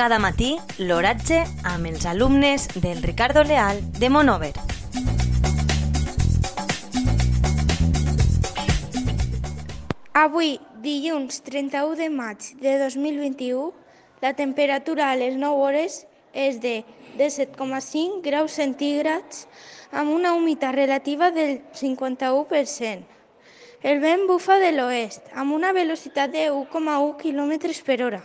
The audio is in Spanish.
Cada matí l'oratge amb els alumnes del Ricardo Leal de Monover. Avui, dilluns 31 de maig de 2021, la temperatura a les 9 hores és de 17,5 graus centígrads amb una humitat relativa del 51%. El vent bufa de l'oest amb una velocitat de 1,1 km per hora.